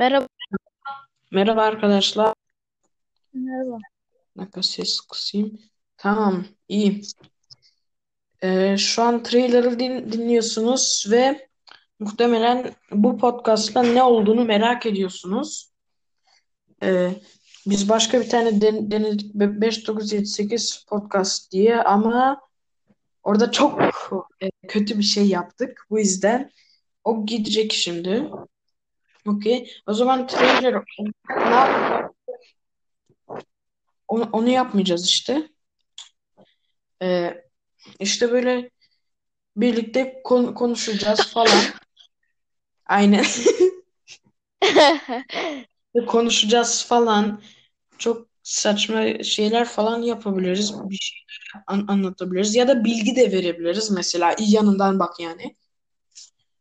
Merhaba. Merhaba arkadaşlar. Merhaba. Dakika ses kısayım. Tamam, iyi. Ee, şu an trailer'ı din- dinliyorsunuz ve muhtemelen bu podcast'ta ne olduğunu merak ediyorsunuz. Ee, biz başka bir tane den- denedik 5978 podcast diye ama orada çok e, kötü bir şey yaptık. Bu yüzden o gidecek şimdi. Okey. O zaman trailer ne onu, onu yapmayacağız işte. Ee, işte böyle birlikte kon- konuşacağız falan. Aynen. Konuşacağız falan. Çok saçma şeyler falan yapabiliriz. Bir şeyler an- anlatabiliriz. Ya da bilgi de verebiliriz mesela. Yanından bak yani.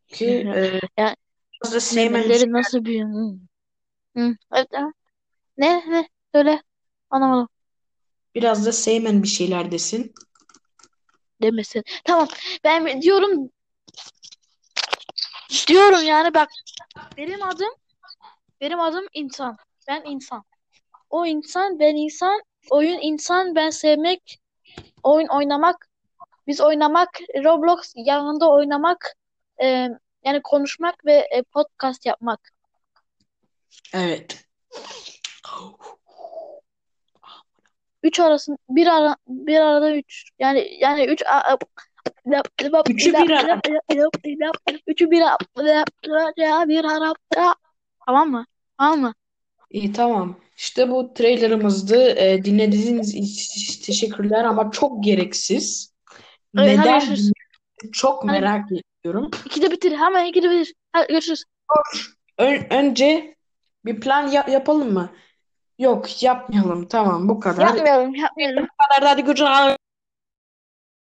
Ki e, Yani sevmem memeleri nasıl büyüyor? Hı. Hı. Evet. Ne? Ne? Söyle. Anlamadım. biraz da sevmen bir şeyler desin. Demesin. Tamam. Ben diyorum diyorum yani bak benim adım benim adım insan. Ben insan. O insan, ben insan. Oyun insan, ben sevmek. Oyun oynamak. Biz oynamak. Roblox yanında oynamak. e, yani konuşmak ve e, podcast yapmak. Evet. Üç arasın bir ara bir arada üç. Yani yani üç a- Üçü bir ara. Üçü bir ara bir ara tamam mı? Tamam mı? İyi tamam. İşte bu trailerımızdı. E, dinlediğiniz için teşekkürler ama çok gereksiz. Evet, hadi Neden? görüşürüz. Çok Hadi. merak ediyorum. İkide bitir. Hemen ikide bitir. Hadi görüşürüz. Ön- önce bir plan ya- yapalım mı? Yok, yapmayalım. Tamam, bu kadar. Yapmayalım, yapmayalım. Bu kadar. Hadi görüşürüz.